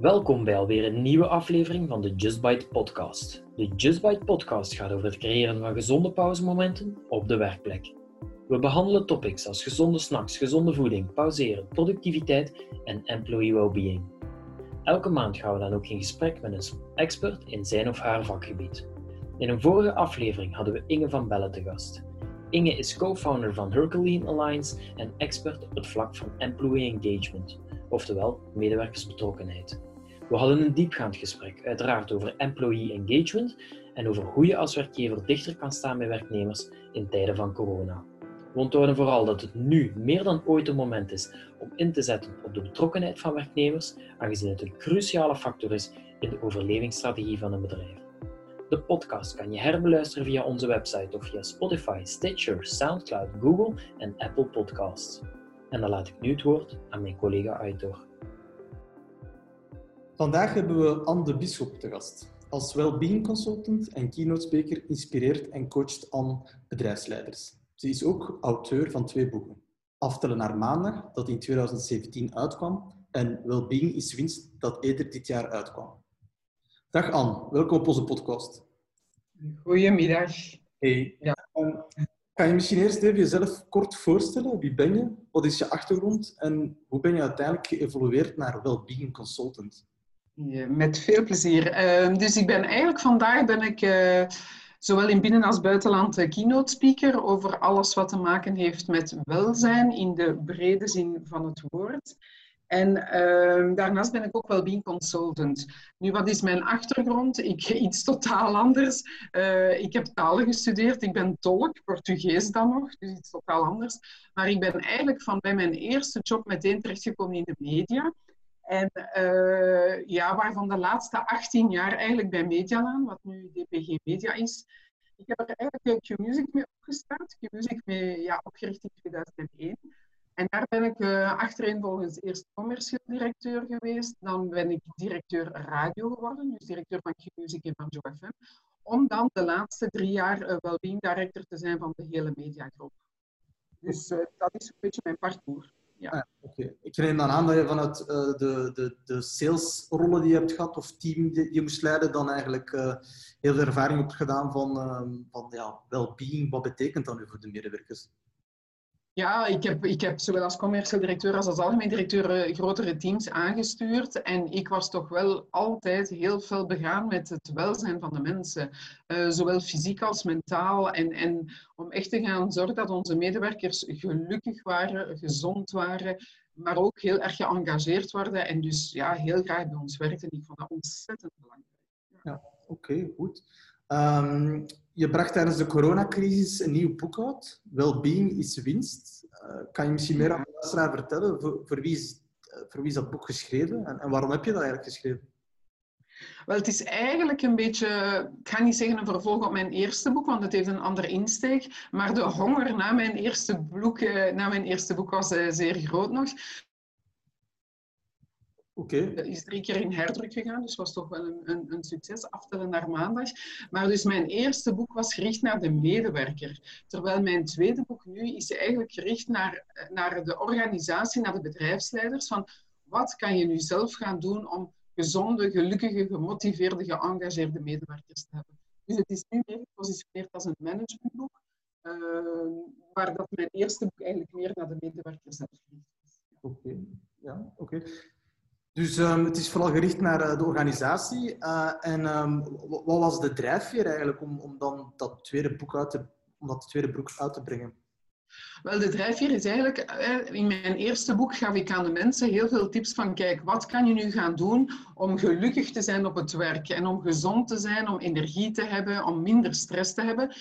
Welkom bij alweer een nieuwe aflevering van de Just Bite podcast. De Just Bite podcast gaat over het creëren van gezonde pauzemomenten op de werkplek. We behandelen topics als gezonde snacks, gezonde voeding, pauzeren, productiviteit en employee well-being. Elke maand gaan we dan ook in gesprek met een expert in zijn of haar vakgebied. In een vorige aflevering hadden we Inge van Bellen te gast. Inge is co-founder van Herculean Alliance en expert op het vlak van employee engagement, oftewel medewerkersbetrokkenheid. We hadden een diepgaand gesprek, uiteraard over employee engagement en over hoe je als werkgever dichter kan staan bij werknemers in tijden van corona. We onthouden vooral dat het nu meer dan ooit een moment is om in te zetten op de betrokkenheid van werknemers, aangezien het een cruciale factor is in de overlevingsstrategie van een bedrijf. De podcast kan je herbeluisteren via onze website of via Spotify, Stitcher, SoundCloud, Google en Apple Podcasts. En dan laat ik nu het woord aan mijn collega Aitor. Vandaag hebben we Anne de Bisschop te gast. Als well-being consultant en keynote speaker inspireert en coacht Anne bedrijfsleiders. Ze is ook auteur van twee boeken. Aftellen naar maandag, dat in 2017 uitkwam, en Wellbeing is winst, dat eerder dit jaar uitkwam. Dag Anne, welkom op onze podcast. Goedemiddag. Hey. Ja. Um, kan je misschien eerst even jezelf kort voorstellen? Wie ben je? Wat is je achtergrond? En hoe ben je uiteindelijk geëvolueerd naar Wellbeing Consultant? Met veel plezier. Uh, dus ik ben eigenlijk vandaag ben ik uh, zowel in binnen- als buitenland keynote speaker over alles wat te maken heeft met welzijn in de brede zin van het woord. En uh, daarnaast ben ik ook wel consultant. Nu, wat is mijn achtergrond? Ik, iets totaal anders. Uh, ik heb talen gestudeerd. Ik ben tolk, Portugees dan nog, dus iets totaal anders. Maar ik ben eigenlijk van bij mijn eerste job meteen terechtgekomen in de media. En uh, ja, waarvan de laatste 18 jaar eigenlijk bij Medialaan, wat nu DPG Media is. Ik heb er eigenlijk Q-Music mee opgestart. Q-Music mee ja, opgericht in 2001. En daar ben ik uh, achtereenvolgens eerst commercieel directeur geweest. Dan ben ik directeur radio geworden, dus directeur van Q-Music en van Joe FM. Om dan de laatste drie jaar uh, wellbeing director te zijn van de hele mediagroep. Dus uh, dat is een beetje mijn parcours. Ja. Ah, okay. Ik neem dan aan dat je vanuit uh, de, de, de salesrollen die je hebt gehad of team die je moest leiden, dan eigenlijk uh, heel veel ervaring hebt gedaan van, uh, van ja, well-being. Wat betekent dat nu voor de medewerkers? Ja, ik heb, ik heb zowel als commercieel directeur als als algemeen directeur grotere teams aangestuurd. En ik was toch wel altijd heel veel begaan met het welzijn van de mensen. Uh, zowel fysiek als mentaal. En, en om echt te gaan zorgen dat onze medewerkers gelukkig waren, gezond waren. Maar ook heel erg geëngageerd worden. En dus ja, heel graag bij ons werkten. Ik vond dat ontzettend belangrijk. Ja, oké, goed. Um, je bracht tijdens de coronacrisis een nieuw boek uit. Wellbeing is winst. Uh, kan je misschien meer aan de vertellen? Voor, voor, wie is, voor wie is dat boek geschreven? En, en waarom heb je dat eigenlijk geschreven? Wel, het is eigenlijk een beetje, ik ga niet zeggen een vervolg op mijn eerste boek, want het heeft een andere insteek. Maar de honger na mijn eerste boek, na mijn eerste boek was zeer groot nog. Okay. is drie keer in herdruk gegaan, dus was toch wel een, een, een, succes. Aftellen naar maandag. Maar dus mijn eerste boek was gericht naar de medewerker. Terwijl mijn tweede boek nu is eigenlijk gericht naar, naar de organisatie, naar de bedrijfsleiders. Van wat kan je nu zelf gaan doen om gezonde, gelukkige, gemotiveerde, geëngageerde medewerkers te hebben. Dus het is nu meer gepositioneerd als een managementboek. Uh, waar dat mijn eerste boek eigenlijk meer naar de medewerkers zelf gericht is. Oké, okay. ja, oké. Okay. Dus um, het is vooral gericht naar uh, de organisatie. Uh, en um, wat was de drijfveer eigenlijk om, om dan dat tweede boek uit te, om dat tweede boek uit te brengen? Wel, de drijfveer is eigenlijk, in mijn eerste boek gaf ik aan de mensen heel veel tips van, kijk, wat kan je nu gaan doen om gelukkig te zijn op het werk en om gezond te zijn, om energie te hebben, om minder stress te hebben.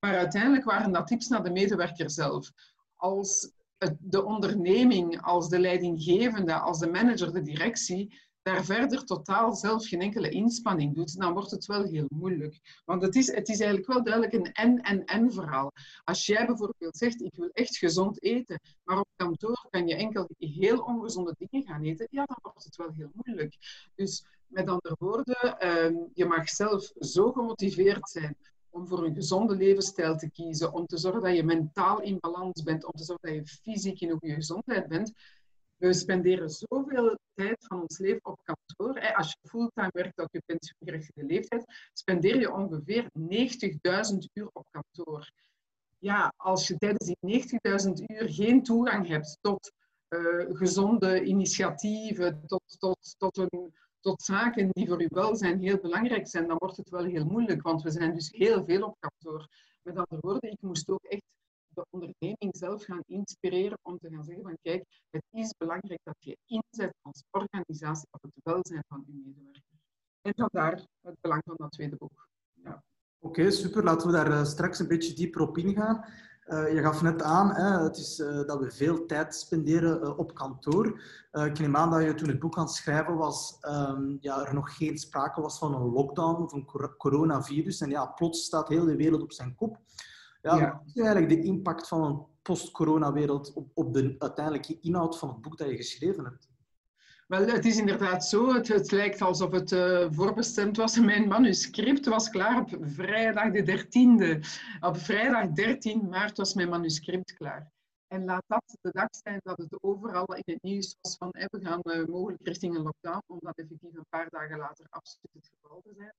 Maar uiteindelijk waren dat tips naar de medewerker zelf. Als de onderneming als de leidinggevende, als de manager, de directie, daar verder totaal zelf geen enkele inspanning doet, dan wordt het wel heel moeilijk. Want het is, het is eigenlijk wel duidelijk een en-en-en verhaal. Als jij bijvoorbeeld zegt, ik wil echt gezond eten, maar op kantoor kan je enkel heel ongezonde dingen gaan eten, ja, dan wordt het wel heel moeilijk. Dus met andere woorden, je mag zelf zo gemotiveerd zijn om voor een gezonde levensstijl te kiezen, om te zorgen dat je mentaal in balans bent, om te zorgen dat je fysiek in goede gezondheid bent. We spenderen zoveel tijd van ons leven op kantoor. Als je fulltime werkt op je pensioengerechtigde leeftijd, spendeer je ongeveer 90.000 uur op kantoor. Ja, als je tijdens die 90.000 uur geen toegang hebt tot uh, gezonde initiatieven, tot, tot, tot, een, tot zaken die voor uw welzijn heel belangrijk zijn, dan wordt het wel heel moeilijk, want we zijn dus heel veel op kantoor. Met andere woorden, ik moest ook echt de onderneming zelf gaan inspireren om te gaan zeggen van kijk, het is belangrijk dat je inzet als organisatie op het welzijn van uw medewerkers. En vandaar het belang van dat tweede boek. Ja. Oké, super. Laten we daar uh, straks een beetje dieper op ingaan. Uh, je gaf net aan, hè, het is uh, dat we veel tijd spenderen uh, op kantoor. ik neem aan dat je toen het boek aan het schrijven was, um, ja, er nog geen sprake was van een lockdown of een coronavirus. En ja, plots staat heel de wereld op zijn kop. Ja, ja. Wat is eigenlijk de impact van een post-corona-wereld op, op de uiteindelijke inhoud van het boek dat je geschreven hebt? Wel, het is inderdaad zo. Het, lijkt alsof het uh, voorbestemd was. Mijn manuscript was klaar op vrijdag de 13e. Op vrijdag 13 maart was mijn manuscript klaar. En laat dat de dag zijn dat het overal in het nieuws was van we gaan uh, mogelijk richting een lockdown, omdat effectief een paar dagen later absoluut het geval te zijn.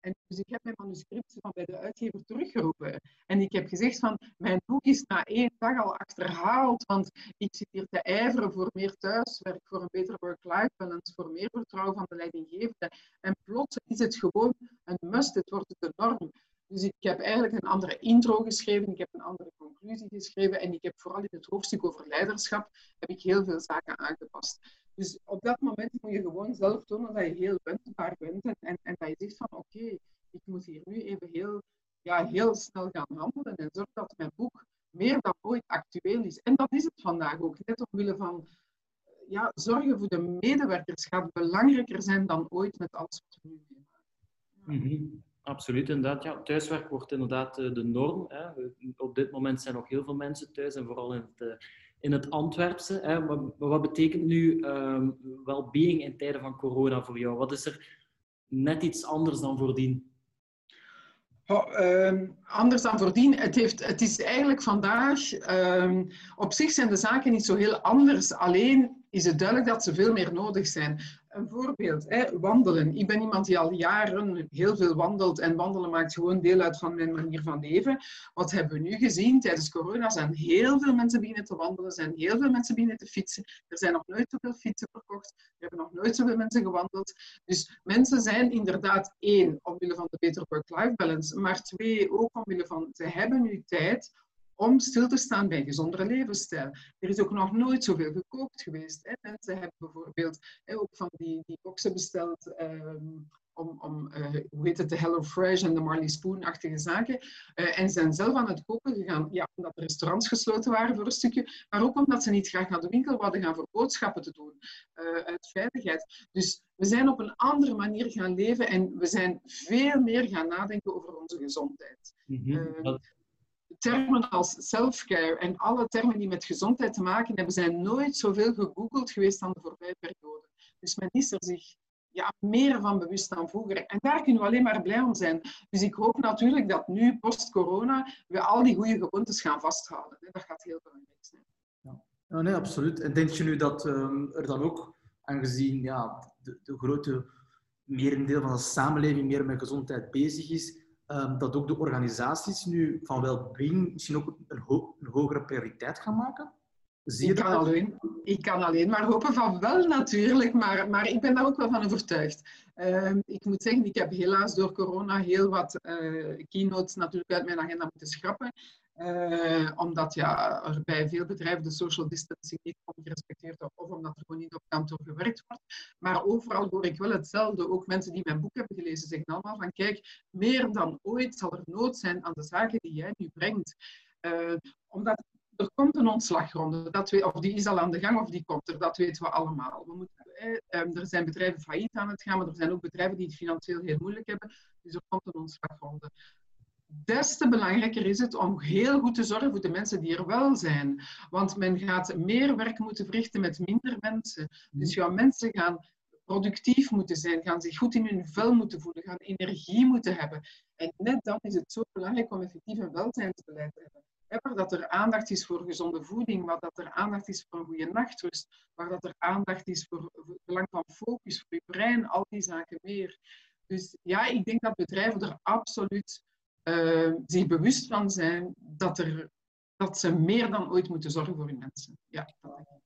En dus ik heb mijn manuscript van bij de uitgever teruggeroepen. En ik heb gezegd van, mijn boek is na één dag al achterhaald, want ik zit hier te ijveren voor meer thuiswerk, voor een betere work-life balance, voor meer vertrouwen van de leidinggevende. En plots is het gewoon een must, het wordt de norm. Dus ik heb eigenlijk een andere intro geschreven, ik heb een andere conclusie geschreven en ik heb vooral in het hoofdstuk over leiderschap heb ik heel veel zaken aangepast. Dus op dat moment moet je gewoon zelf tonen dat je heel wendbaar bent en, en, en dat je zegt van oké, ik moet hier nu even heel, ja, heel snel gaan handelen en zorg dat mijn boek meer dan ooit actueel is. En dat is het vandaag ook, net omwille van ja, zorgen voor de medewerkers gaat belangrijker zijn dan ooit met alles wat we nu meemaken. Mm Absoluut, inderdaad. Ja, thuiswerk wordt inderdaad eh, de norm. Hè. Op dit moment zijn nog heel veel mensen thuis en vooral in het, eh, in het Antwerpse. Hè. Maar, wat betekent nu um, well-being in tijden van corona voor jou? Wat is er net iets anders dan voordien? Um, anders dan voordien. Het, heeft, het is eigenlijk vandaag... Um, op zich zijn de zaken niet zo heel anders. Alleen is het duidelijk dat ze veel meer nodig zijn. Een voorbeeld, hè, wandelen. Ik ben iemand die al jaren heel veel wandelt en wandelen maakt gewoon deel uit van mijn manier van leven. Wat hebben we nu gezien? Tijdens corona zijn heel veel mensen beginnen te wandelen, zijn heel veel mensen beginnen te fietsen. Er zijn nog nooit zoveel fietsen verkocht, er hebben nog nooit zoveel mensen gewandeld. Dus mensen zijn inderdaad één, omwille van de betere work-life balance, maar twee, ook omwille van ze hebben nu tijd om stil te staan bij een gezondere levensstijl. Er is ook nog nooit zoveel gekookt geweest. Hè. Mensen hebben bijvoorbeeld hè, ook van die, die boxen besteld um, om, om uh, hoe heet het, de Hello Fresh en de Marley Spoon-achtige zaken. Uh, en zijn zelf aan het koken gegaan, ja, omdat de restaurants gesloten waren voor een stukje, maar ook omdat ze niet graag naar de winkel wilden gaan voor boodschappen te doen, uh, uit veiligheid. Dus we zijn op een andere manier gaan leven en we zijn veel meer gaan nadenken over onze gezondheid. Mm -hmm termen als self-care en alle termen die met gezondheid te maken hebben, zijn nooit zoveel gegoogeld geweest dan de voorbije periode. Dus men is er zich ja, meer van bewust dan vroeger. En daar kunnen we alleen maar blij om zijn. Dus ik hoop natuurlijk dat nu, post-corona, we al die goede gewoontes gaan vasthouden. Dat gaat heel belangrijk zijn. Ja, nee, absoluut. En denk je nu dat um, er dan ook, aangezien ja, de, de grote merendeel van de samenleving meer met gezondheid bezig is, um, dat ook de organisaties nu van well-being misschien ook een, ho een, hogere prioriteit gaan maken? Zie ik, kan alleen, ik kan alleen maar hopen van wel natuurlijk, maar, maar ik ben daar ook wel van overtuigd. Uh, ik moet zeggen, ik heb helaas door corona heel wat uh, keynotes natuurlijk uit mijn agenda moeten schrappen. Uh, omdat ja, er bij veel bedrijven de social distancing niet gerespecteerd wordt, of omdat er gewoon niet op kantoor gewerkt wordt. Maar overal hoor ik wel hetzelfde. Ook mensen die mijn boek hebben gelezen zeggen allemaal van kijk, meer dan ooit zal er nood zijn aan de zaken die jij nu brengt. Uh, omdat er komt een ontslagronde, dat we, of die is al aan de gang of die komt er, dat weten we allemaal. We moeten, eh, er zijn bedrijven failliet aan het gaan, maar er zijn ook bedrijven die het financieel heel moeilijk hebben, dus er komt een ontslagronde des te belangrijker is het om heel goed te zorgen voor de mensen die er wel zijn. Want men gaat meer werk moeten verrichten met minder mensen. Dus jouw mensen gaan productief moeten zijn, gaan zich goed in hun vel moeten voelen, gaan energie moeten hebben. En net dan is het zo belangrijk om effectief een welzijnsbeleid te hebben. waar dat er aandacht is voor gezonde voeding, waar dat er aandacht is voor een goede nachtrust, waar dat er aandacht is voor, het belang van focus, voor je brein, al die zaken meer. Dus ja, ik denk dat bedrijven er absoluut uh, zich bewust van zijn dat, er, dat ze meer dan ooit moeten zorgen voor hun mensen. Ja,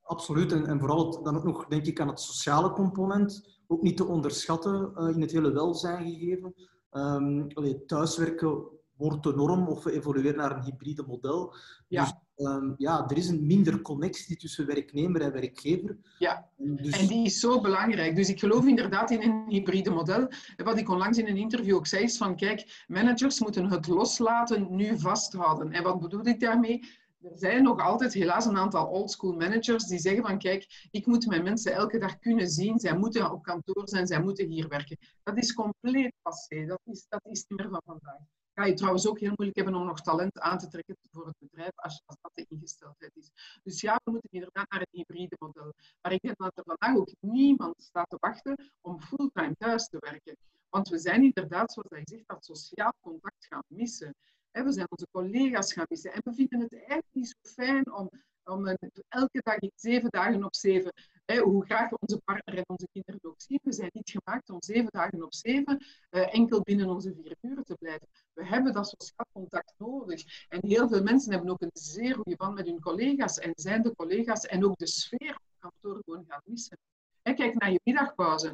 Absoluut. En, vooral dan ook nog, denk ik, aan het sociale component. Ook niet te onderschatten uh, in het hele welzijn gegeven. Um, thuiswerken wordt de norm of we evolueren naar een hybride model. Ja. Dus um, ja, er is een minder connectie tussen werknemer en werkgever. Ja, dus... en die is zo belangrijk. Dus ik geloof inderdaad in een hybride model. Wat ik onlangs in een interview ook zei, is van kijk, managers moeten het loslaten nu vasthouden. En wat bedoel ik daarmee? Er zijn nog altijd helaas een aantal oldschool managers die zeggen van kijk, ik moet mijn mensen elke dag kunnen zien, zij moeten op kantoor zijn, zij moeten hier werken. Dat is compleet passé, dat is, dat is niet meer van vandaag ga je trouwens ook heel moeilijk hebben om nog talent aan te trekken voor het bedrijf als, dat de ingesteldheid is. Dus ja, we moeten inderdaad naar een hybride model. Maar ik denk dat er vandaag ook niemand staat te wachten om fulltime thuis te werken. Want we zijn inderdaad, zoals je zegt, dat sociaal contact gaan missen. We zijn onze collega's gaan missen. En we vinden het eigenlijk niet zo fijn om, om elke dag, zeven dagen op zeven, hoe graag onze partner en onze kinderen ook zien. We zijn niet gemaakt om zeven dagen op zeven uh, enkel binnen onze vier muren te blijven. We hebben dat sociaal contact nodig. En heel veel mensen hebben ook een zeer goede band met hun collega's en zijn de collega's en ook de sfeer op kantoor gewoon gaan missen. kijk naar je middagpauze.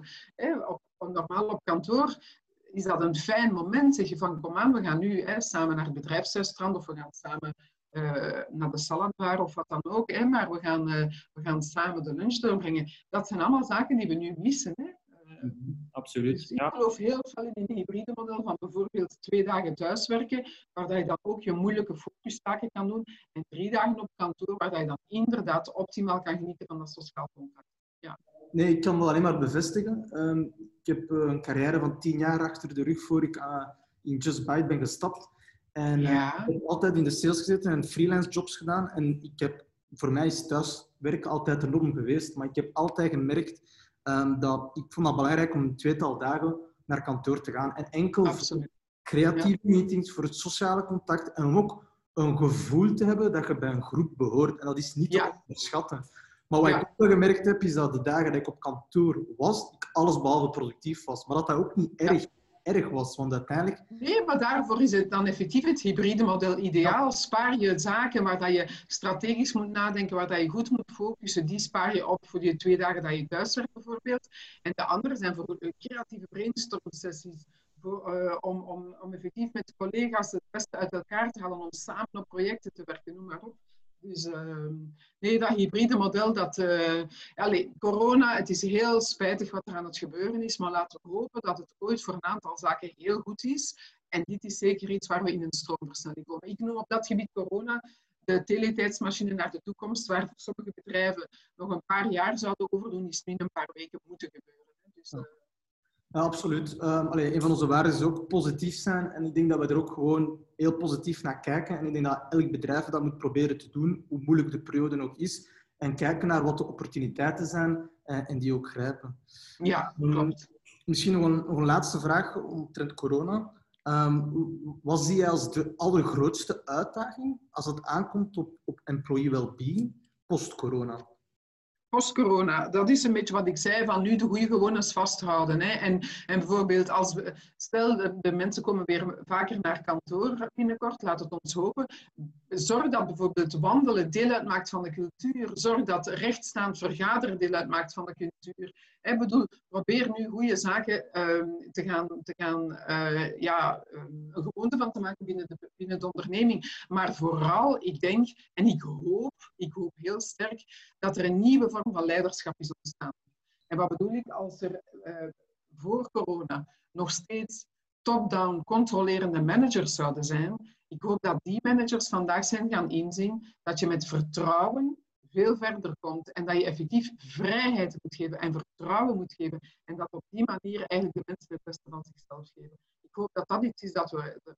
op, normaal op kantoor is dat een fijn moment. Zeg je van, kom aan, we gaan nu samen naar het bedrijfshuisstrand of we gaan samen naar de saladbar of wat dan ook. Hè, maar we gaan, uh, we gaan samen de lunch doorbrengen. Dat zijn allemaal zaken die we nu missen. Hè. Uh, Absoluut. Dus ik geloof heel veel in een hybride model van bijvoorbeeld twee dagen thuiswerken, waar dat je dan ook je moeilijke focustaken kan doen, en drie dagen op kantoor, waar dat je dan inderdaad optimaal kan genieten van dat sociaal contact. Ja. Nee, ik kan dat alleen maar bevestigen. Um, ik heb een carrière van tien jaar achter de rug voor ik in Just Bite ben gestapt. En eh, ja. ik heb altijd in de sales gezeten en freelance jobs gedaan. En ik heb, voor mij is thuiswerken altijd de norm geweest. Maar ik heb altijd gemerkt um, dat ik vond het belangrijk om een tweetal dagen naar kantoor te gaan. En enkel voor creatieve meetings, voor het sociale contact. En om ook een gevoel te hebben dat je bij een groep behoort. En dat is niet te onderschatten. Maar wat ik ook wel gemerkt heb, is dat de dagen dat ik op kantoor was, ik alles behalve productief was. Maar dat dat ook niet erg erg was. Want uiteindelijk... Nee, maar daarvoor is het dan effectief het hybride model ideaal. Spaar je zaken waar dat je strategisch moet nadenken, waar dat je goed moet focussen, die spaar je op voor die twee dagen dat je thuiswerkt bijvoorbeeld. En de andere zijn voor creatieve brainstorm sessies. Voor, uh, om, om, om effectief met collega's het beste uit elkaar te halen, om samen op projecten te werken, noem maar op. Dus uh, nee, dat hybride model, dat, uh, allez, corona, het is heel spijtig wat er aan het gebeuren is, maar laten we hopen dat het ooit voor een aantal zaken heel goed is. En dit is zeker iets waar we in een stroomversnelling komen. Ik noem op dat gebied corona de teletijdsmachine naar de toekomst, waar sommige bedrijven nog een paar jaar zouden overdoen, is nu een paar weken moeten gebeuren. Dus, uh, ja, absoluut. Um, allee, een van onze waarden is ook positief zijn. En ik denk dat we er ook gewoon heel positief naar kijken. En ik denk dat elk bedrijf dat moet proberen te doen, hoe moeilijk de periode ook is. En kijken naar wat de opportuniteiten zijn en, en die ook grijpen. Ja, ehm, klopt. Misschien nog een, nog een laatste vraag omtrent corona. Um, wat zie je als de allergrootste uitdaging als het aankomt op, op employee well-being post-corona? Post-corona, dat is een beetje wat ik zei, van nu de goede gewoontes vasthouden. Hè. En, en bijvoorbeeld, als we, stel de, de, mensen komen weer vaker naar kantoor binnenkort, laat het ons hopen. Zorg dat bijvoorbeeld wandelen deel uitmaakt van de cultuur. Zorg dat rechtstaand vergaderen deel uitmaakt van de cultuur. Ik bedoel, probeer nu goede zaken uh, te gaan, te gaan uh, ja, een gewoonte van te maken binnen de, binnen de onderneming. Maar vooral, ik denk, en ik hoop, ik hoop heel sterk, dat er een nieuwe vorm van leiderschap is ontstaan. En wat bedoel ik als er uh, voor corona nog steeds top-down controlerende managers zouden zijn? Ik hoop dat die managers vandaag zijn gaan inzien dat je met vertrouwen veel verder komt en dat je effectief vrijheid moet geven en vertrouwen moet geven en dat op die manier eigenlijk de mensen het beste van zichzelf geven. Ik hoop dat dat iets is dat, we, dat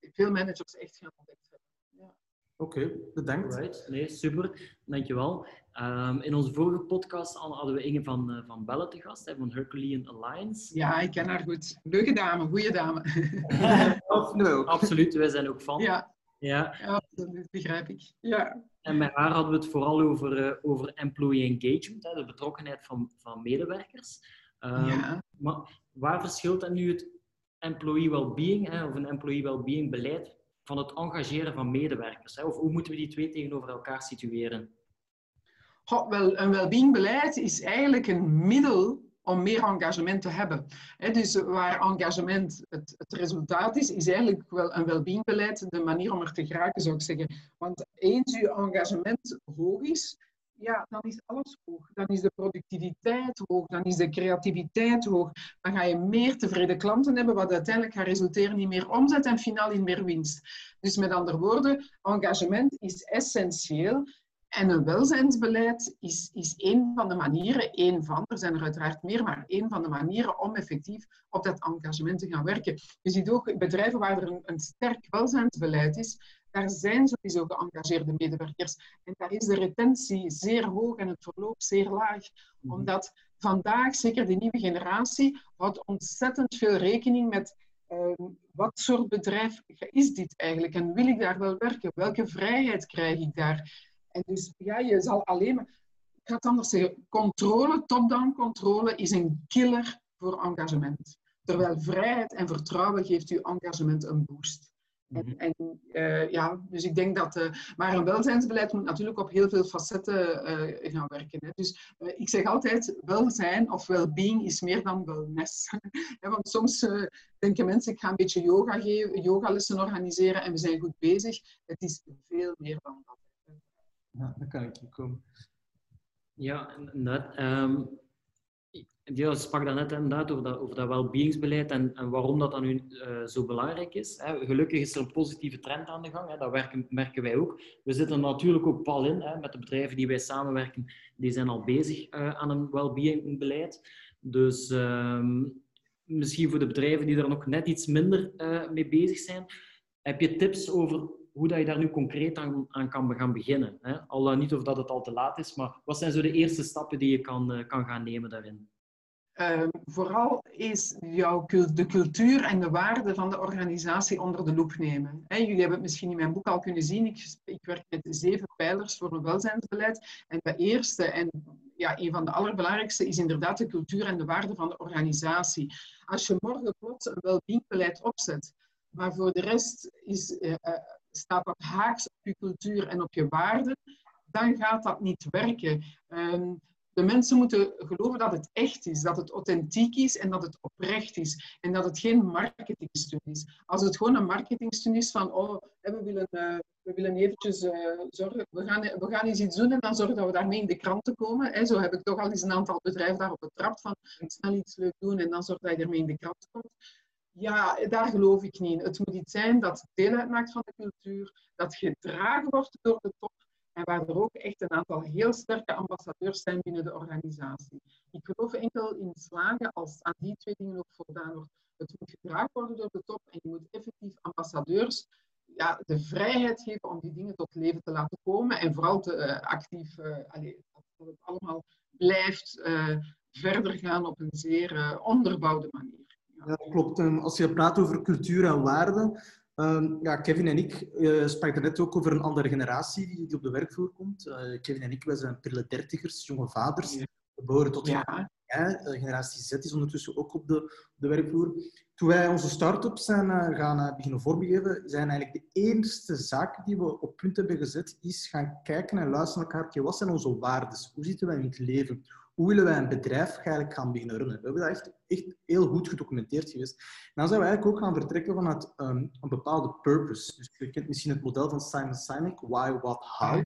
veel managers echt gaan ontdekken. Ja. Oké, okay, bedankt. Right. Nee, super. Dankjewel. Um, in onze vorige podcast hadden we Inge van, uh, van Bellen te gast, hè, van Herculean Alliance. Ja, ik ken haar goed. Leuke dame, goede dame. Absoluut, wij zijn ook fan. Ja. Ja, ja dat begrijp ik. Ja. En met haar hadden we het vooral over, uh, over employee engagement, hè, de betrokkenheid van, van medewerkers. Um, ja. Maar waar verschilt dan nu het employee well-being hè, of een employee well-being beleid van het engageren van medewerkers? Hè? Of hoe moeten we die twee tegenover elkaar situeren? wel, een well-being beleid is eigenlijk een middel om meer engagement te hebben. dus waar engagement het, het, resultaat is, is eigenlijk wel een well-being beleid de manier om er te geraken, zou ik zeggen. Want eens je engagement hoog is, ja, dan is alles hoog. Dan is de productiviteit hoog, dan is de creativiteit hoog. Dan ga je meer tevreden klanten hebben, wat uiteindelijk gaat resulteren in meer omzet en finaal in meer winst. Dus met andere woorden, engagement is essentieel. En een welzijnsbeleid is, is één van de manieren, één van, er zijn er uiteraard meer, maar één van de manieren om effectief op dat engagement te gaan werken. Je ziet ook bedrijven waar er een, een sterk welzijnsbeleid is, daar zijn sowieso geëngageerde medewerkers. En daar is de retentie zeer hoog en het verloop zeer laag. Mhm. Omdat vandaag, zeker de nieuwe generatie, houdt ontzettend veel rekening met ehm, wat soort bedrijf is dit eigenlijk? En wil ik daar wel werken? Welke vrijheid krijg ik daar? En dus ja, je zal alleen maar... Ik ga het anders zeggen. Controle, top-down controle, is een killer voor engagement. Terwijl vrijheid en vertrouwen geeft je engagement een boost. En, mhm. en uh, ja, dus ik denk dat. Uh, maar een welzijnsbeleid moet natuurlijk op heel veel facetten uh, gaan werken. Hè. Dus ik zeg altijd: welzijn of well-being is meer dan wellness. want soms denken mensen: ik ga een beetje yoga geven, yogalessen organiseren en we zijn goed bezig. Het is veel meer dan dat. Ja, dat kan ik niet komen. Ja, net. Um, je sprak daarnet inderdaad over dat, over dat well-beingsbeleid en, en waarom dat dan nu uh, zo belangrijk is. Hè. Gelukkig is er een positieve trend aan de gang. Hè. Dat werken, merken wij ook. We zitten natuurlijk ook pal in hè, met de bedrijven die wij samenwerken. Die zijn al bezig uh, aan een well-beingsbeleid. Dus uh, misschien voor de bedrijven die er nog net iets minder uh, mee bezig zijn, heb je tips over hoe dat je daar nu concreet aan, aan kan gaan beginnen. Hè? Al niet of dat het al te laat is, maar wat zijn zo de eerste stappen die je kan, uh, kan gaan nemen daarin? Um, vooral is jouw, de cultuur en de waarden van de organisatie onder de loep nemen. jullie hebben het misschien in mijn boek al kunnen zien. Ik, ik, werk met zeven pijlers voor een welzijnsbeleid. En de eerste en ja, een van de allerbelangrijkste is inderdaad de cultuur en de waarden van de organisatie. Als je morgen plots een welbeing opzet, maar voor de rest is, uh, staat dat haaks op je cultuur en op je waarden, dan gaat dat niet werken. Um, de mensen moeten geloven dat het echt is, dat het authentiek is en dat het oprecht is. En dat het geen marketingstunt is. Als het gewoon een marketingstunt is van, oh, we willen, uh, we willen eventjes uh, zorgen, we gaan, we gaan eens iets doen en dan zorgen dat we daarmee in de kranten komen. Hè. Zo heb ik toch al eens een aantal bedrijven daarop betrapt van, snel iets leuk doen en dan zorg dat je ermee in de krant komt. Ja, daar geloof ik niet in. Het moet iets zijn dat deel uitmaakt van de cultuur, dat gedragen wordt door de top en waar er ook echt een aantal heel sterke ambassadeurs zijn binnen de organisatie. Ik geloof enkel in slagen als aan die twee dingen ook voldaan wordt. Het moet gedragen worden door de top en je moet effectief ambassadeurs ja, de vrijheid geven om die dingen tot leven te laten komen en vooral te, uh, actief, uh, allez, dat het allemaal blijft uh, verder gaan op een zeer onderbouwde manier. Ja, klopt. Als je praat over cultuur en waarden, Um, ja, Kevin en ik uh, spraken net ook over een andere generatie die, die op de werkvloer komt. Uh, Kevin en ik, wij zijn prille dertigers, jonge vaders. We behoren tot ja. ja, uh, generatie Z is ondertussen ook op de, op de werkvloer. Toen wij onze start-up zijn gaan beginnen vormgeven, zijn eigenlijk de eerste zaken die we op punt hebben gezet, is gaan kijken en luisteren naar elkaar. Wat zijn onze waarden? Hoe zitten wij in het leven? Hoe willen wij een bedrijf eigenlijk gaan beginnen runnen? We hebben dat echt, echt heel goed gedocumenteerd geweest. En dan zijn we eigenlijk ook gaan vertrekken vanuit um, een bepaalde purpose. Dus je kent misschien het model van Simon Sinek, why, what, how.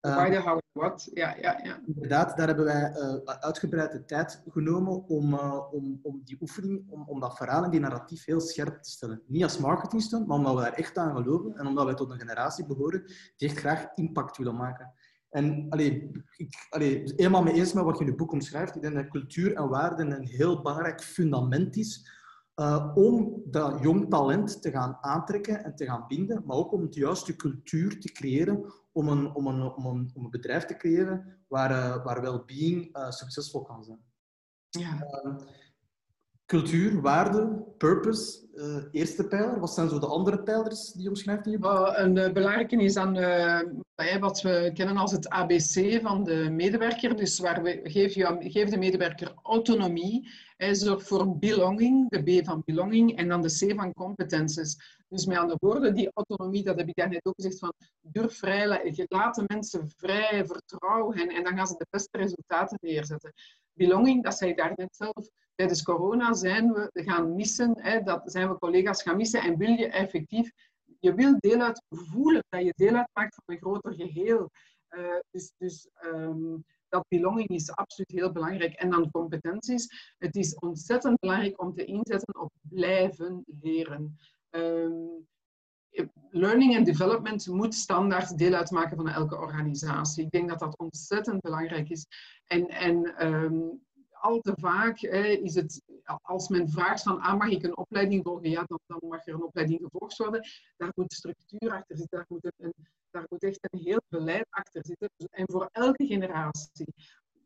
Why, the, how, what. Ja, ja, ja. Inderdaad, daar hebben wij uh, uitgebreid de tijd genomen om, uh, om, om die oefening, om, om dat verhaal en die narratief heel scherp te stellen. Niet als marketingstunt, maar omdat we daar echt aan geloven en omdat wij tot een generatie behoren die echt graag impact willen maken. En allee, ik, allee, helemaal mee eens met wat je in je boek omschrijft. Ik denk dat cultuur en waarden een heel belangrijk fundament is uh, om dat jong talent te gaan aantrekken en te gaan binden, maar ook om het juiste cultuur te creëren, om een, om een, om een, om een bedrijf te creëren waar, uh, waar well-being uh, succesvol kan zijn. Ja. Cultuur, waarde, purpose, uh, eerste pijler. Wat zijn zo de andere pijlers die je omschrijft in boek? een uh, belangrijke is dan wat we kennen als het ABC van de medewerker. Dus waar we geven, je, de medewerker autonomie, hij zorgt voor belonging, de B van belonging, en dan de C van competences. Dus met andere woorden, die autonomie, dat heb ik net ook gezegd, van durf vrij, laat de mensen vrij, vertrouw hen, en dan gaan ze de beste resultaten neerzetten. Belonging, dat zei ik daar net zelf, tijdens corona zijn we gaan missen, hè, dat zijn we collega's gaan missen en wil je effectief, je wil deel uit voelen, dat je deel uitmaakt van een groter geheel. Uh, dus dus um, dat belonging is absoluut heel belangrijk. En dan competenties. Het is ontzettend belangrijk om te inzetten op blijven leren. Um, learning and development moet standaard deel uitmaken van elke organisatie. Ik denk dat dat ontzettend belangrijk is. En, en um, al te vaak is het, als men vraagt van ah, mag ik een opleiding volgen, ja, dan, dan mag er een opleiding gevolgd worden. Daar moet structuur achter zitten, daar moet, daar moet echt een heel beleid achter zitten. En voor elke generatie.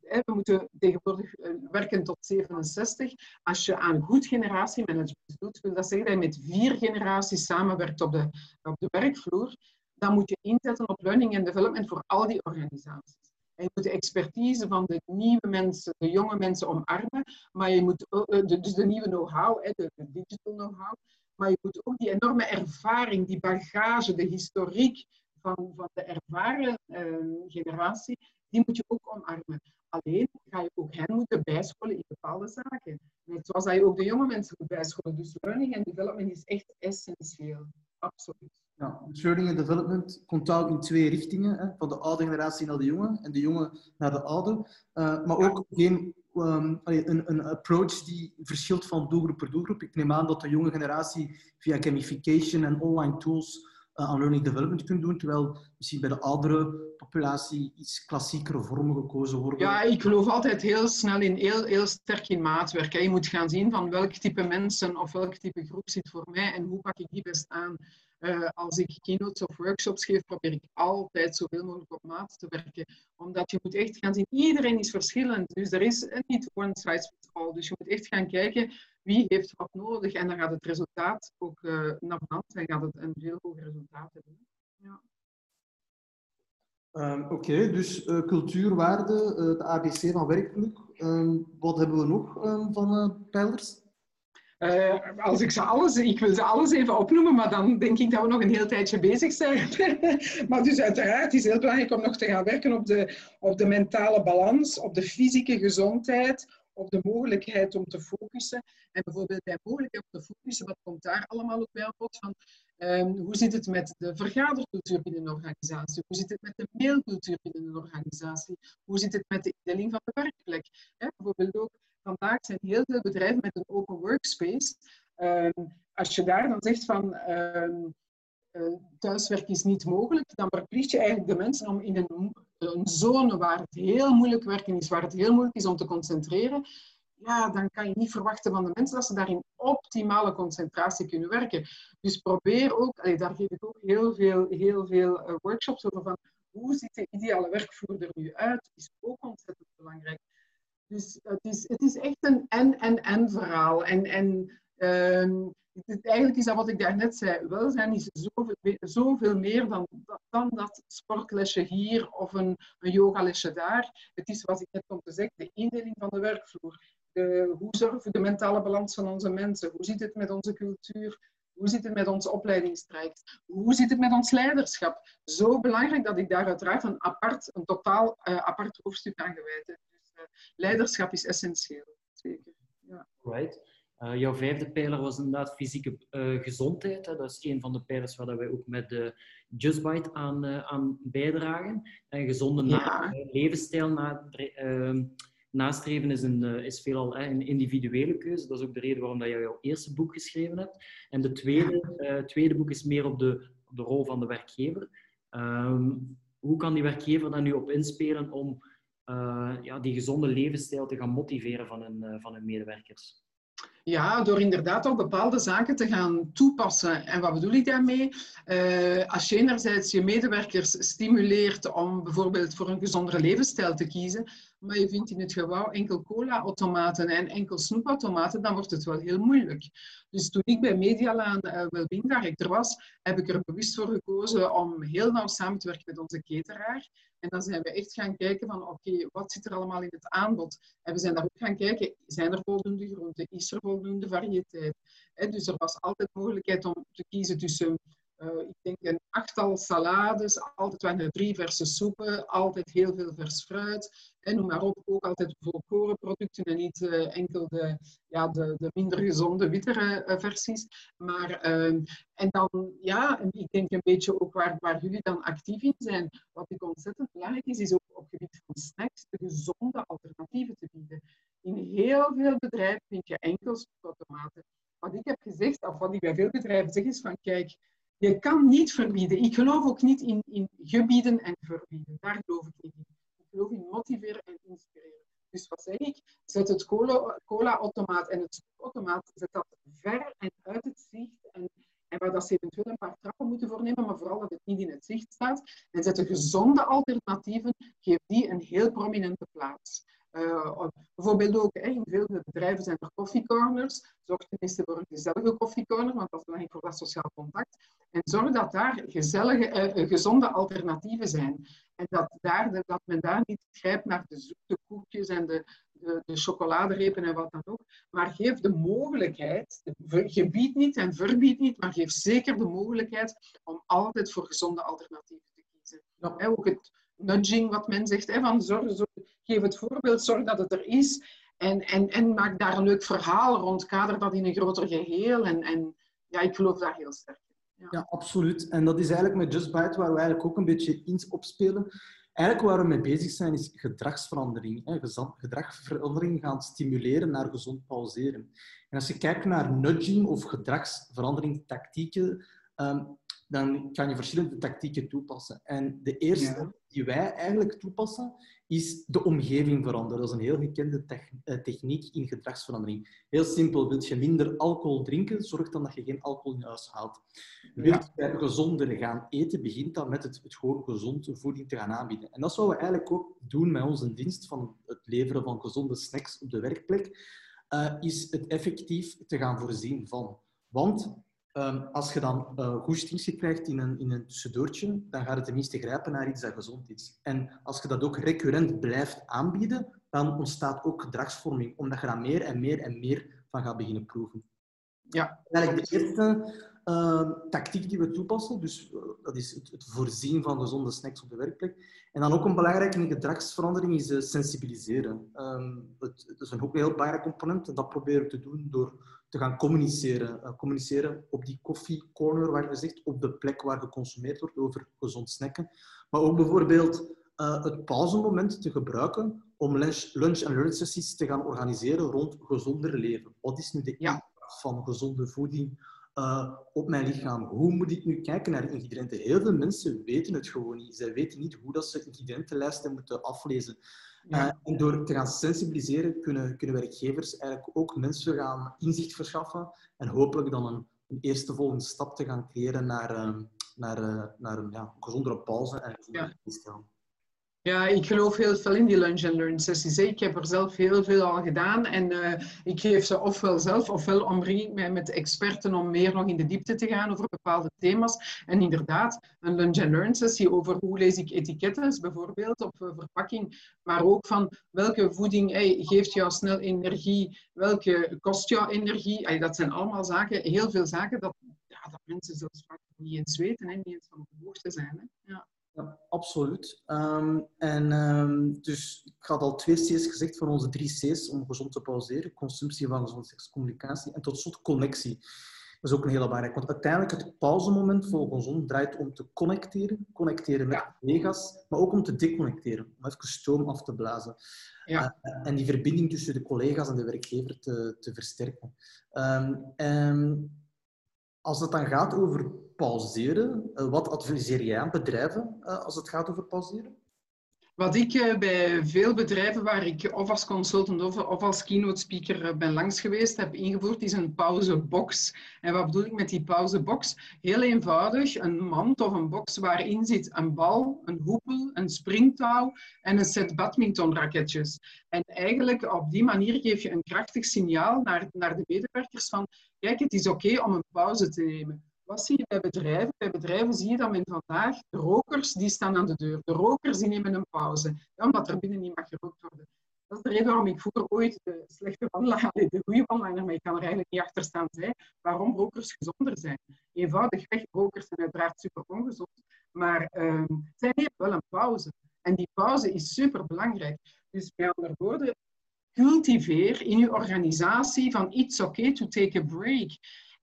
We moeten tegenwoordig eh, werken tot 67. Als je aan goed generatiemanagement doet, wil dat zeggen dat je met vier generaties samenwerkt op de, op de werkvloer. Dan moet je inzetten op learning and development voor al die organisaties. En je moet de expertise van de nieuwe mensen, de jonge mensen omarmen, maar je moet eh, dus de nieuwe know-how, de, digital know-how, maar je moet ook die enorme ervaring, die bagage, de historiek van, van de ervaren uh, generatie, die moet je ook omarmen. Alleen ga je ook hen moeten bijscholen in bepaalde zaken. Net zoals dat je ook de jonge mensen moet bijscholen. Dus learning and development is echt essentieel. Absoluut. Ja, learning and development komt ook in twee richtingen. Hè, van de oude generatie naar de jonge en de jonge naar de oude. Uh, maar ook geen, um, een, een approach die verschilt van doelgroep per doelgroep. Ik neem aan dat de jonge generatie via gamification en online tools aan learning development kunt doen, terwijl misschien bij de oudere populatie iets klassiekere vormen gekozen worden. Ja, ik geloof altijd heel snel in, heel, heel sterk in maatwerk. Je moet gaan zien van welk type mensen of welk type groep zit voor mij en hoe pak ik die best aan. Uh, als ik keynotes of workshops geef, probeer ik altijd zoveel mogelijk op maat te werken. Omdat je moet echt gaan zien, iedereen is verschillend. Dus er is niet one size fits all. Dus je moet echt gaan kijken wie heeft wat nodig. En dan gaat het resultaat ook uh, naar beneden en gaat het een veel hoger resultaat hebben. Ja. Um, Oké, okay, dus uh, cultuurwaarde, uh, de ABC van werkgeluk. Um, wat hebben we nog um, van pijlers? Uh, als ik ze alles, ik wil ze alles even opnoemen, maar dan denk ik dat we nog een heel tijdje bezig zijn. maar dus uiteraard is het heel belangrijk om nog te gaan werken op de, op de mentale balans, op de fysieke gezondheid, op de mogelijkheid om te focussen. En bijvoorbeeld bij mogelijkheid om te focussen, wat komt daar allemaal ook bij bod van? Um, hoe zit het met de vergadercultuur binnen een organisatie? Hoe zit het met de mailcultuur binnen een organisatie? Hoe zit het met de indeling van de werkplek? Bijvoorbeeld ook vandaag zijn heel veel bedrijven met een open workspace. Um, als je daar dan zegt van um, thuiswerk is niet mogelijk, dan verplicht je eigenlijk de mensen om in een, een, zone waar het heel moeilijk werken is, waar het heel moeilijk is om te concentreren, ja, dan kan je niet verwachten van de mensen dat ze daar in optimale concentratie kunnen werken. Dus probeer ook, daar geef ik ook heel veel, heel veel uh, workshops over van hoe ziet de ideale werkvloer er nu uit, is ook ontzettend belangrijk. Dus het is, het is echt een en-en-en verhaal. En, en het, eigenlijk is dat wat ik daarnet zei. Welzijn is zoveel, zoveel meer dan, dan dat sportlesje hier of een, een yogalesje daar. Het is, wat ik net om te zeggen, de indeling van de werkvloer. De, hoe zorgen we de mentale balans van onze mensen? Hoe zit het met onze cultuur? Hoe zit het met onze opleidingstraject? Hoe zit het met ons leiderschap? Zo belangrijk dat ik daar uiteraard een apart, een totaal uh, apart hoofdstuk aan gewijd heb leiderschap is essentieel. Zeker. Ja. Right. Uh, jouw vijfde pijler was inderdaad fysieke uh, gezondheid. Hè. Dat is een van de pijlers waar wij ook met de JustBite aan, uh, aan bijdragen. En gezonde ja. levensstijl na, ehm, nastreven is, een, is veelal een individuele keuze. Dat is ook de reden waarom dat je jouw eerste boek geschreven hebt. En de tweede, tweede boek is meer op de, op de rol van de werkgever. Um, hoe kan die werkgever daar nu op inspelen om uh, ja, die gezonde levensstijl te gaan motiveren van hun, uh, van hun medewerkers? Ja, door inderdaad ook bepaalde zaken te gaan toepassen. En wat bedoel ik daarmee? Uh, als je enerzijds je medewerkers stimuleert om bijvoorbeeld voor een gezondere levensstijl te kiezen, maar je vindt in het gebouw enkel cola-automaten en enkel snoepautomaten, dan wordt het wel heel moeilijk. Dus toen ik bij Medialaan uh, Wellbeing Director was, heb ik er bewust voor gekozen om heel nauw samen te werken met onze cateraar. En dan zijn we echt gaan kijken van oké, wat zit er allemaal in het aanbod? En we zijn daar ook gaan kijken, zijn er voldoende groenten? Is er voldoende variëteit? dus er was altijd mogelijkheid om te kiezen tussen uh, ik denk een achttal salades, altijd waren er drie verse soepen, altijd heel veel vers fruit. En noem maar op, ook altijd volkoren producten en niet uh, enkel de, ja, de, de minder gezonde, wittere uh, versies. Maar, ehm, en dan, ja, ik denk een beetje ook waar, waar jullie dan actief in zijn. Wat ik ontzettend belangrijk is, is ook op het gebied van snacks de gezonde alternatieven te bieden. In heel veel bedrijven vind je enkel snoepautomaten. Wat ik heb gezegd, of wat ik bij veel bedrijven zeg, is van kijk, je kan niet verbieden. Ik geloof ook niet in, in gebieden en verbieden. Daar geloof ik niet in. Geloof in motiveren en inspireren. Dus wat zeg ik? Zet het cola-automaat en het snoepautomaat, zet dat ver en uit het zicht. En, en waar dat ze eventueel een paar trappen moeten voornemen, maar vooral dat het niet in het zicht staat. En zet de gezonde alternatieven, geef die een heel prominente plaats. Uh, bijvoorbeeld ook in veel bedrijven zijn er koffiecorners. Zorg tenminste voor een gezellige koffiecorner, want dat is belangrijk voor dat sociaal contact. En zorg dat daar gezellige, uh, gezonde alternatieven zijn. En dat, daar, dat men daar niet grijpt naar de zoete koekjes en de, de, de chocoladerepen en wat dan ook. Maar geef de mogelijkheid, gebied niet en verbied niet, maar geef zeker de mogelijkheid om altijd voor gezonde alternatieven te kiezen. Ja. Ook het nudging, wat men zegt, van zorg, zorg geef het voorbeeld, zorg dat het er is. En, en, en maak daar een leuk verhaal rond, kader dat in een groter geheel. En, en ja, ik geloof daar heel sterk. Ja. absoluut. En dat is eigenlijk met Just Bite waar we eigenlijk ook een beetje in opspelen. Eigenlijk waar we mee bezig zijn is gedragsverandering. Gedragsverandering gaan stimuleren naar gezond pauzeren. En als je kijkt naar nudging of gedragsverandering tactieken, ehm, dan kan je verschillende tactieken toepassen. En de eerste die wij eigenlijk toepassen, is de omgeving veranderen. Dat is een heel gekende eh, techniek in gedragsverandering. Heel simpel, wil je minder alcohol drinken, zorg dan dat je geen alcohol in huis haalt. Wil je gezonder gaan eten, begint dan met het, het gewoon gezonde voeding te gaan aanbieden. En dat is wat we eigenlijk ook doen met onze dienst van het leveren van gezonde snacks op de werkplek, uh, is het effectief te gaan voorzien van. Want Um, als je dan uh, goestingje krijgt in een, in een tussendoortje, dan gaat het tenminste grijpen naar iets dat gezond is. En als je dat ook recurrent blijft aanbieden, dan ontstaat ook gedragsvorming, omdat je daar meer en meer en meer van gaat beginnen proeven. Ja. Eigenlijk de eerste uh, tactiek die we toepassen, dus uh, dat is het, het, voorzien van gezonde snacks op de werkplek. En dan ook een belangrijke gedragsverandering is uh, sensibiliseren. Um, het, het, is een ook een heel belangrijk component en dat proberen we te doen door te gaan communiceren. Uh, communiceren op die koffiecorner, waar je zegt, op de plek waar geconsumeerd wordt over gezond snacken. Maar ook bijvoorbeeld uh, het pauzemoment te gebruiken om lunch, lunch- en learnsessies te gaan organiseren rond gezonder leven. Wat is nu de impact van gezonde voeding uh, op mijn lichaam? Hoe moet ik nu kijken naar ingrediënten? Heel veel mensen weten het gewoon niet. Zij weten niet hoe dat ze ingrediëntenlijsten moeten aflezen. Uh, en door te gaan sensibiliseren kunnen, kunnen werkgevers eigenlijk ook mensen gaan inzicht verschaffen en hopelijk dan een, een eerste volgende stap te gaan creëren naar, uh, naar, uh, naar een ja, gezondere pauze en gezondere ja. Ja, ik geloof heel veel in die lunch and learn sessies. Ik heb er zelf heel veel al gedaan en uh, ik geef ze ofwel zelf ofwel omring ik mij met experten om meer nog in de diepte te gaan over bepaalde thema's. En inderdaad, een lunch and learn sessie over hoe lees ik etiketten bijvoorbeeld op uh, verpakking, maar ook van welke voeding geeft jou snel energie, welke kost jou energie. Dat zijn allemaal zaken, heel veel zaken dat, ja, dat mensen zelfs vaak niet eens weten en niet eens van de hoogte zijn. Hè. Ja. Ja, absoluut. Um, en um, dus ik had al twee C's gezegd van onze drie C's om gezond te pauzeren. Consumptie van gezonde seks, communicatie en tot slot connectie. Dat is ook een hele belangrijk, want uiteindelijk het pauzemoment volgens ons draait om te connecteren. Connecteren met ja. collega's, maar ook om te deconnecteren, om even stoom af te blazen. Ja. Uh, en die verbinding tussen de collega's en de werkgever te, te versterken. Um, en als het dan gaat over pauzeren, eh, wat adviseer jij aan bedrijven eh, als het gaat over pauzeren? Wat ik eh, bij veel bedrijven waar ik of als consultant of, als keynote speaker eh, ben langs geweest heb ingevoerd, is een pauzebox. En wat bedoel ik met die pauzebox? Heel eenvoudig, een mand of een box waarin zit een bal, een hoepel, een springtouw en een set badmintonraketjes. En eigenlijk op die manier geef je een krachtig signaal naar, naar de medewerkers van kijk, het is oké om een pauze te nemen. Wat zie je bij bedrijven? Bij bedrijven zie je dat men vandaag, de rokers, die staan aan de deur. De rokers die nemen een pauze, omdat er binnen niet mag gerookt worden. Dat is de reden waarom ik vroeger ooit de slechte wandelaar, de goede wandelaar, maar ik kan er eigenlijk niet achter staan, zei waarom rokers gezonder zijn. Eenvoudigweg, rokers zijn uiteraard super ongezond, maar uh, zij nemen wel een pauze. En die pauze is super belangrijk. Dus met andere woorden, cultiveer in je organisatie van it's okay to take a break.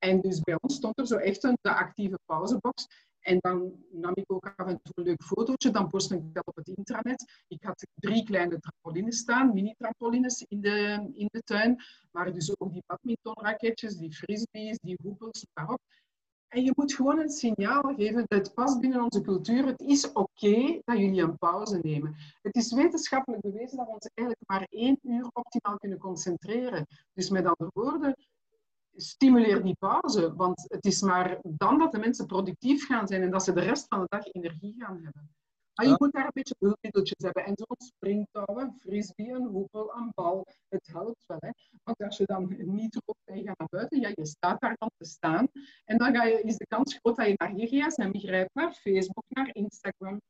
En dus bij ons stond er zo echt een de actieve pauzebox. En dan nam ik ook af en toe een leuk fotootje, dan postte ik dat op het intranet. Ik had drie kleine trampolines staan, mini-trampolines in de, in de tuin. Maar dus ook die badmintonraketjes, die frisbees, die hoepels, waarop. En je moet gewoon een signaal geven, dat het past binnen onze cultuur. Het is oké dat jullie een pauze nemen. Het is wetenschappelijk bewezen dat we ons eigenlijk maar één uur optimaal kunnen concentreren. Dus met andere woorden, stimuleer die pauze. Want het is maar dan dat de mensen productief gaan zijn en dat ze de rest van de dag energie gaan hebben. Maar je moet daar een beetje hulpmiddeltjes hebben. En zo'n springtouw, een frisbee, een hoepel, een bal. Het helpt wel. Hè? Want als je dan niet rookt en je gaat naar buiten, ja, je staat daar dan te staan. En dan ga je, is de kans groot dat je naar je gsm grijpt, naar Facebook, naar Instagram.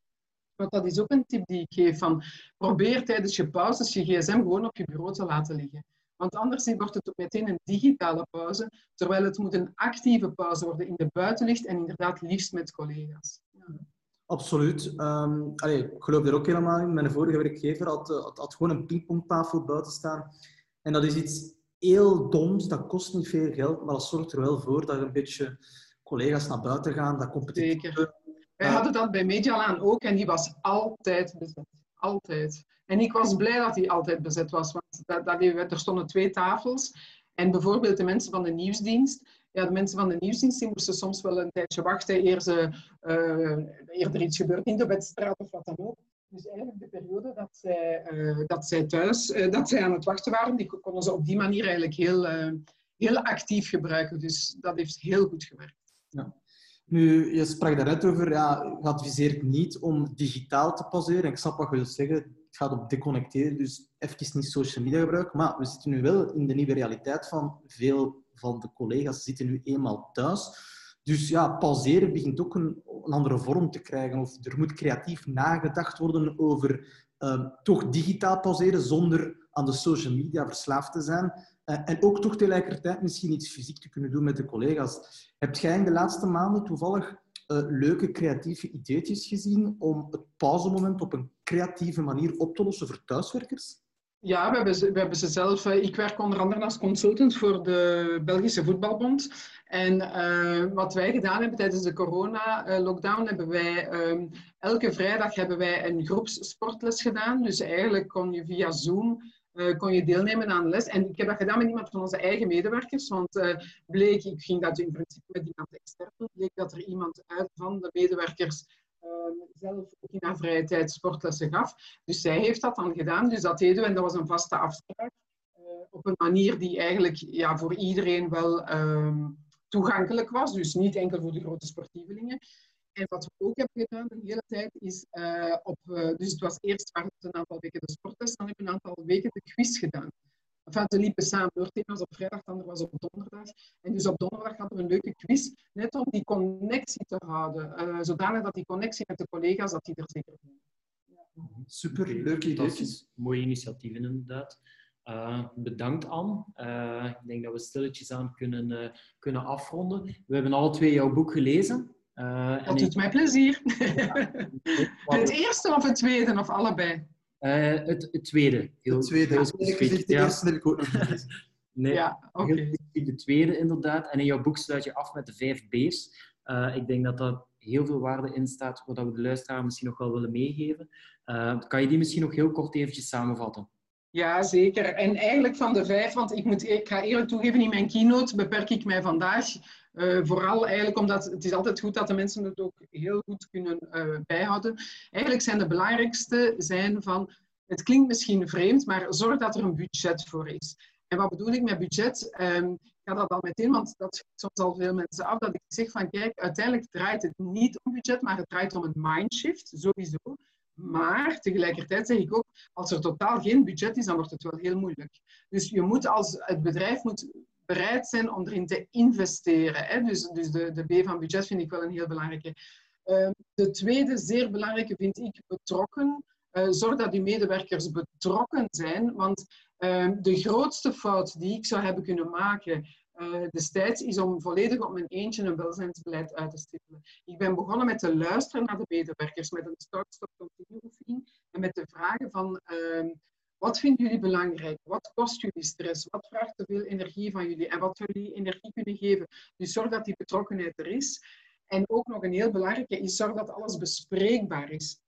Want dat is ook een tip die ik geef. Van, probeer tijdens je pauzes je gsm gewoon op je bureau te laten liggen. Want anders wordt het ook meteen een digitale pauze, terwijl het moet een actieve pauze worden in de buitenlicht en inderdaad liefst met collega's. Ja. Absoluut. Um, ik geloof er ook helemaal in. Mijn vorige werkgever had, eh, had, had, gewoon een pingpongtafel buiten staan. En dat is iets heel doms, dat kost niet veel geld, maar dat zorgt er wel voor dat een beetje collega's naar buiten gaan, dat competitie. Zeker. Wij hadden dat bij Medialaan ook en die was altijd bezet. Altijd. En ik was blij dat hij altijd bezet was, want dat, dat, er stonden twee tafels. En bijvoorbeeld de mensen van de nieuwsdienst, ja, de mensen van de nieuwsdienst die moesten soms wel een tijdje wachten eer, ze, uh, eer er iets gebeurt in de wedstrijd of wat dan ook. Dus eigenlijk de periode dat zij, uh, dat zij thuis uh, dat zij aan het wachten waren, die konden ze op die manier eigenlijk heel, heel actief gebruiken. Dus dat heeft heel goed gewerkt. Ja. Nu, je sprak daarnet over, ja, je adviseert niet om digitaal te pauzeren. Ik snap wat je wilt zeggen. Het gaat op deconnecteren, dus even niet social media gebruiken. Maar we zitten nu wel in de nieuwe realiteit van veel van de collega's zitten nu eenmaal thuis. Dus ja, pauzeren begint ook een, een andere vorm te krijgen. Of er moet creatief nagedacht worden over uh, toch digitaal pauzeren zonder aan de social media verslaafd te zijn. Uh, en ook toch tegelijkertijd misschien iets fysiek te kunnen doen met de collega's. Heb jij in de laatste maanden toevallig uh, leuke creatieve ideetjes gezien om het pauzemoment op een creatieve manier op te lossen voor thuiswerkers? Ja, we hebben, ze, we hebben ze zelf. Eh, ik werk onder andere als consultant voor de Belgische Voetbalbond. En wat wij gedaan hebben tijdens de corona-lockdown, hebben wij um, elke vrijdag hebben wij een groepssportles gedaan. Dus eigenlijk kon je via Zoom uh, kon je deelnemen aan les. En ik heb dat gedaan met iemand van onze eigen medewerkers, want uh, bleek, ik ging dat in principe met iemand extern doen, bleek dat er iemand uit van de medewerkers uh, zelf ook in haar vrije tijd sportlessen gaf. Dus zij heeft dat dan gedaan, dus dat deden we en dat was een vaste afspraak. Uh, op een manier die eigenlijk ja, voor iedereen wel ehm, toegankelijk was, dus niet enkel voor de grote sportievelingen. En wat we ook hebben gedaan de hele tijd is uh, op, uh, dus het was eerst een aantal weken de sporttest, dan hebben we een aantal weken de quiz gedaan. Enfin, ze liepen samen door. Het een was op vrijdag, het andere was op donderdag. En dus op donderdag hadden we een leuke quiz, net om die connectie te houden. Uh, zodanig dat die connectie met de collega's, dat die er zeker zijn. Ja. Super, leuke ideetjes. Mooie initiatieven inderdaad. Uh, bedankt Anne. Uh, ik denk dat we stilletjes aan kunnen, uh, kunnen afronden. We hebben alle twee jouw boek gelezen. Uh, dat doet ik... mij plezier. het eerste of het tweede, of allebei? Uh, het, het, tweede. Heel, het tweede. Heel specifiek. De eerste heb ik ook nog gelezen. nee, ja, okay. de tweede inderdaad. En in jouw boek sluit je af met de vijf B's. Uh, ik denk dat dat heel veel waarde in staat, wat we de luisteraar misschien nog wel willen meegeven. kan je die misschien nog heel kort eventjes samenvatten? Ja, zeker. En eigenlijk van de vijf, want ik, moet, ik ga eerlijk toegeven, in mijn keynote beperk ik mij vandaag uh, vooral eigenlijk omdat het is altijd goed dat de mensen het ook heel goed kunnen uh, bijhouden. Eigenlijk zijn de belangrijkste zijn van, het klinkt misschien vreemd, maar zorg dat er een budget voor is. En wat bedoel ik met budget? Um, ik ga dat al meteen, want dat schiet soms al veel mensen af, dat ik zeg van kijk, uiteindelijk draait het niet om budget, maar het draait om een mindshift, sowieso. Maar tegelijkertijd zeg ik ook, als er totaal geen budget is, dan wordt het wel heel moeilijk. Dus je moet als het bedrijf moet bereid zijn om erin te investeren. Hè? Dus, dus de, de B van budget vind ik wel een heel belangrijke. Uh, de tweede zeer belangrijke vind ik betrokken. Uh, zorg dat die medewerkers betrokken zijn, want uh, de grootste fout die ik zou hebben kunnen maken uh, destijds is om volledig op mijn eentje een welzijnsbeleid uit te stippelen. Ik ben begonnen met te luisteren naar de medewerkers, met een start-stop-continue oefening en met de vragen van ehm, wat vinden jullie belangrijk? Wat kost jullie stress? Wat vraagt te veel energie van jullie? En wat jullie energie kunnen geven? Dus zorg dat die betrokkenheid er is. En ook nog een heel belangrijke is, zorg dat alles bespreekbaar is.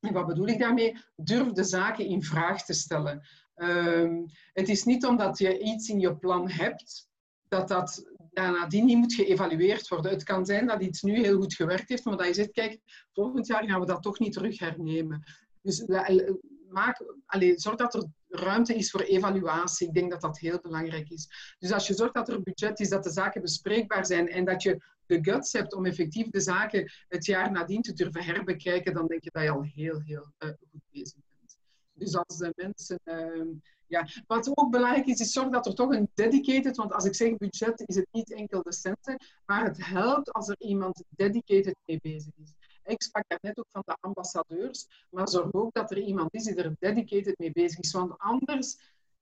En wat bedoel ik daarmee? Durf de zaken in vraag te stellen. Um, het is niet omdat je iets in je plan hebt, dat dat nadien niet moet geëvalueerd worden. Het kan zijn dat iets nu heel goed gewerkt heeft, maar dat je zegt, kijk, volgend jaar gaan we dat toch niet terug hernemen. Dus maak, allez, zorg dat er ruimte is voor evaluatie. Ik denk dat dat heel belangrijk is. Dus als je zorgt dat er budget is, dat de zaken bespreekbaar zijn en dat je de guts hebt om effectief de zaken het jaar nadien te durven herbekijken, dan denk je dat je al heel, heel uh, goed bezig bent. Dus als de mensen... Uh, ja. Wat ook belangrijk is, is zorg dat er toch een dedicated, want als ik zeg budget, is het niet enkel de centen, maar het helpt als er iemand dedicated mee bezig is. Ik sprak net ook van de ambassadeurs, maar zorg ook dat er iemand is die er dedicated mee bezig is. Want anders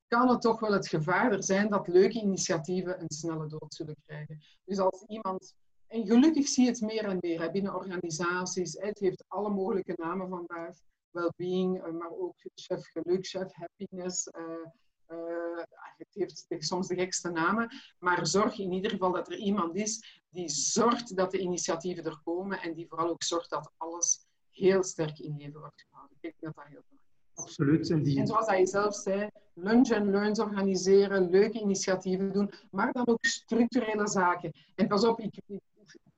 kan het toch wel het gevaar er zijn dat leuke initiatieven een snelle dood zullen krijgen. Dus als iemand, en gelukkig zie je het meer en meer binnen organisaties, het heeft alle mogelijke namen vandaag, well-being, eh, maar ook chef geluk, chef happiness. Uh, uh, het heeft soms de gekste namen, maar zorg in ieder geval dat er iemand is die zorgt dat de initiatieven er komen en die vooral ook zorgt dat alles heel sterk in leven wordt gehouden. Ik denk dat dat heel belangrijk is. Absoluut. En, die... en zoals je zelf zei, lunch en learns organiseren, leuke initiatieven doen, maar dan ook structurele zaken. En pas op, ik, ik,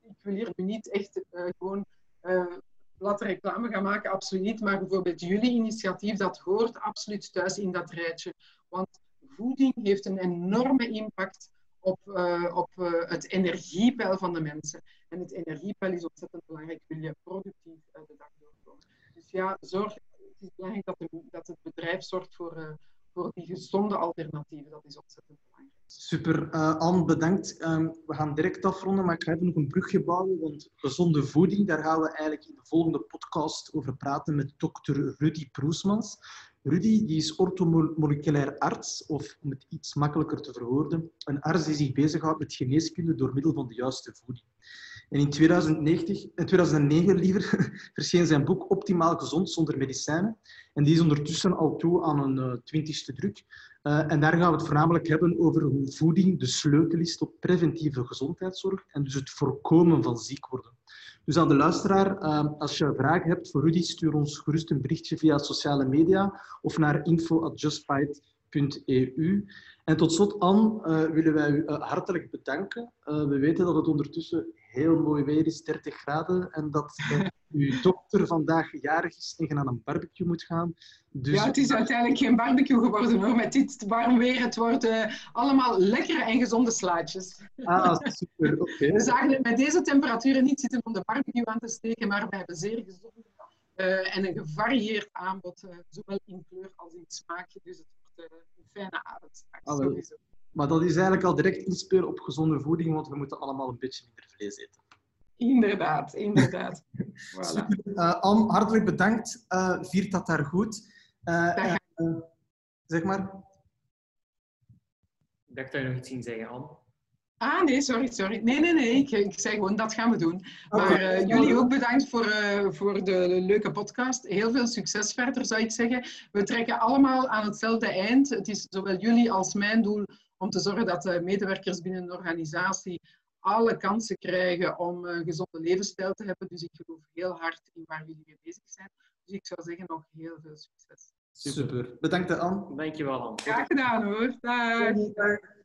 ik wil hier niet echt uh, gewoon uh, laten reclame gaan maken, absoluut niet. Maar bijvoorbeeld jullie initiatief, dat hoort absoluut thuis in dat rijtje. Want voeding heeft een enorme impact op, uh, op uh, het energiepeil van de mensen. En het energiepeil is ontzettend belangrijk, wil je productief uh, de dag doorkomen. Dus ja, zorg, het is belangrijk dat, dat het bedrijf zorgt voor, voor die gezonde alternatieven. Dat is ontzettend belangrijk. Super. Uh, Anne, bedankt. Um, we gaan direct afronden, maar ik ga even nog een brugje bouwen. Want gezonde voeding, daar gaan we eigenlijk in de volgende podcast over praten met dokter Rudy Proesmans. Rudy die is orthomoleculair arts, of om het iets makkelijker te verwoorden, een arts die zich bezighoudt met geneeskunde door middel van de juiste voeding. En in 2090, in 2009 liever, verscheen zijn boek Optimaal gezond zonder medicijnen. En die is ondertussen al toe aan een uh, twintigste druk. Uh, en daar gaan we het voornamelijk hebben over hoe voeding de sleutel is tot preventieve gezondheidszorg en dus het voorkomen van ziek worden. Dus aan de luisteraar, uh, als je vragen hebt voor Rudy, stuur ons gerust een berichtje via sociale media of naar info.justbite.eu. En tot slot, Anne, uh, willen wij u hartelijk bedanken. we weten dat het ondertussen heel mooi weer is, 30 graden, en dat uw dochter vandaag jarig is en je naar een barbecue moet gaan. Dus... Ja, het is uiteindelijk geen barbecue geworden hoor, met dit warm weer. Het worden allemaal lekkere en gezonde slaatjes. Ah, super, oké. We zagen het met deze temperaturen niet zitten om de barbecue aan te steken, maar we hebben zeer gezond uh, en een gevarieerd aanbod, zowel in kleur als in smaak. Dus het een fijne avond sowieso. Maar dat is eigenlijk al direct inspelen op gezonde voeding, want we moeten allemaal een beetje minder vlees eten. Inderdaad, inderdaad. voilà. Uh, Anne, hartelijk bedankt. Uh, viert dat daar goed. Uh, zeg maar. Ik dacht dat je nog iets ging zeggen, Anne. Ah, nee, sorry, sorry. Nee, nee, nee. Ik, ik zei gewoon, dat gaan we doen. Maar jullie ook bedankt voor, voor de leuke podcast. Heel veel succes verder, zou ik zeggen. We trekken allemaal aan hetzelfde eind. Het is zowel jullie als mijn doel om te zorgen dat de medewerkers binnen een organisatie alle kansen krijgen om een gezonde levensstijl te hebben. Dus ik geloof heel hard in waar jullie mee bezig zijn. Dus ik zou zeggen nog heel veel succes. Super. Bedankt, Anne. Dankjewel, Anne. Graag gedaan hoor. Dag. Dag.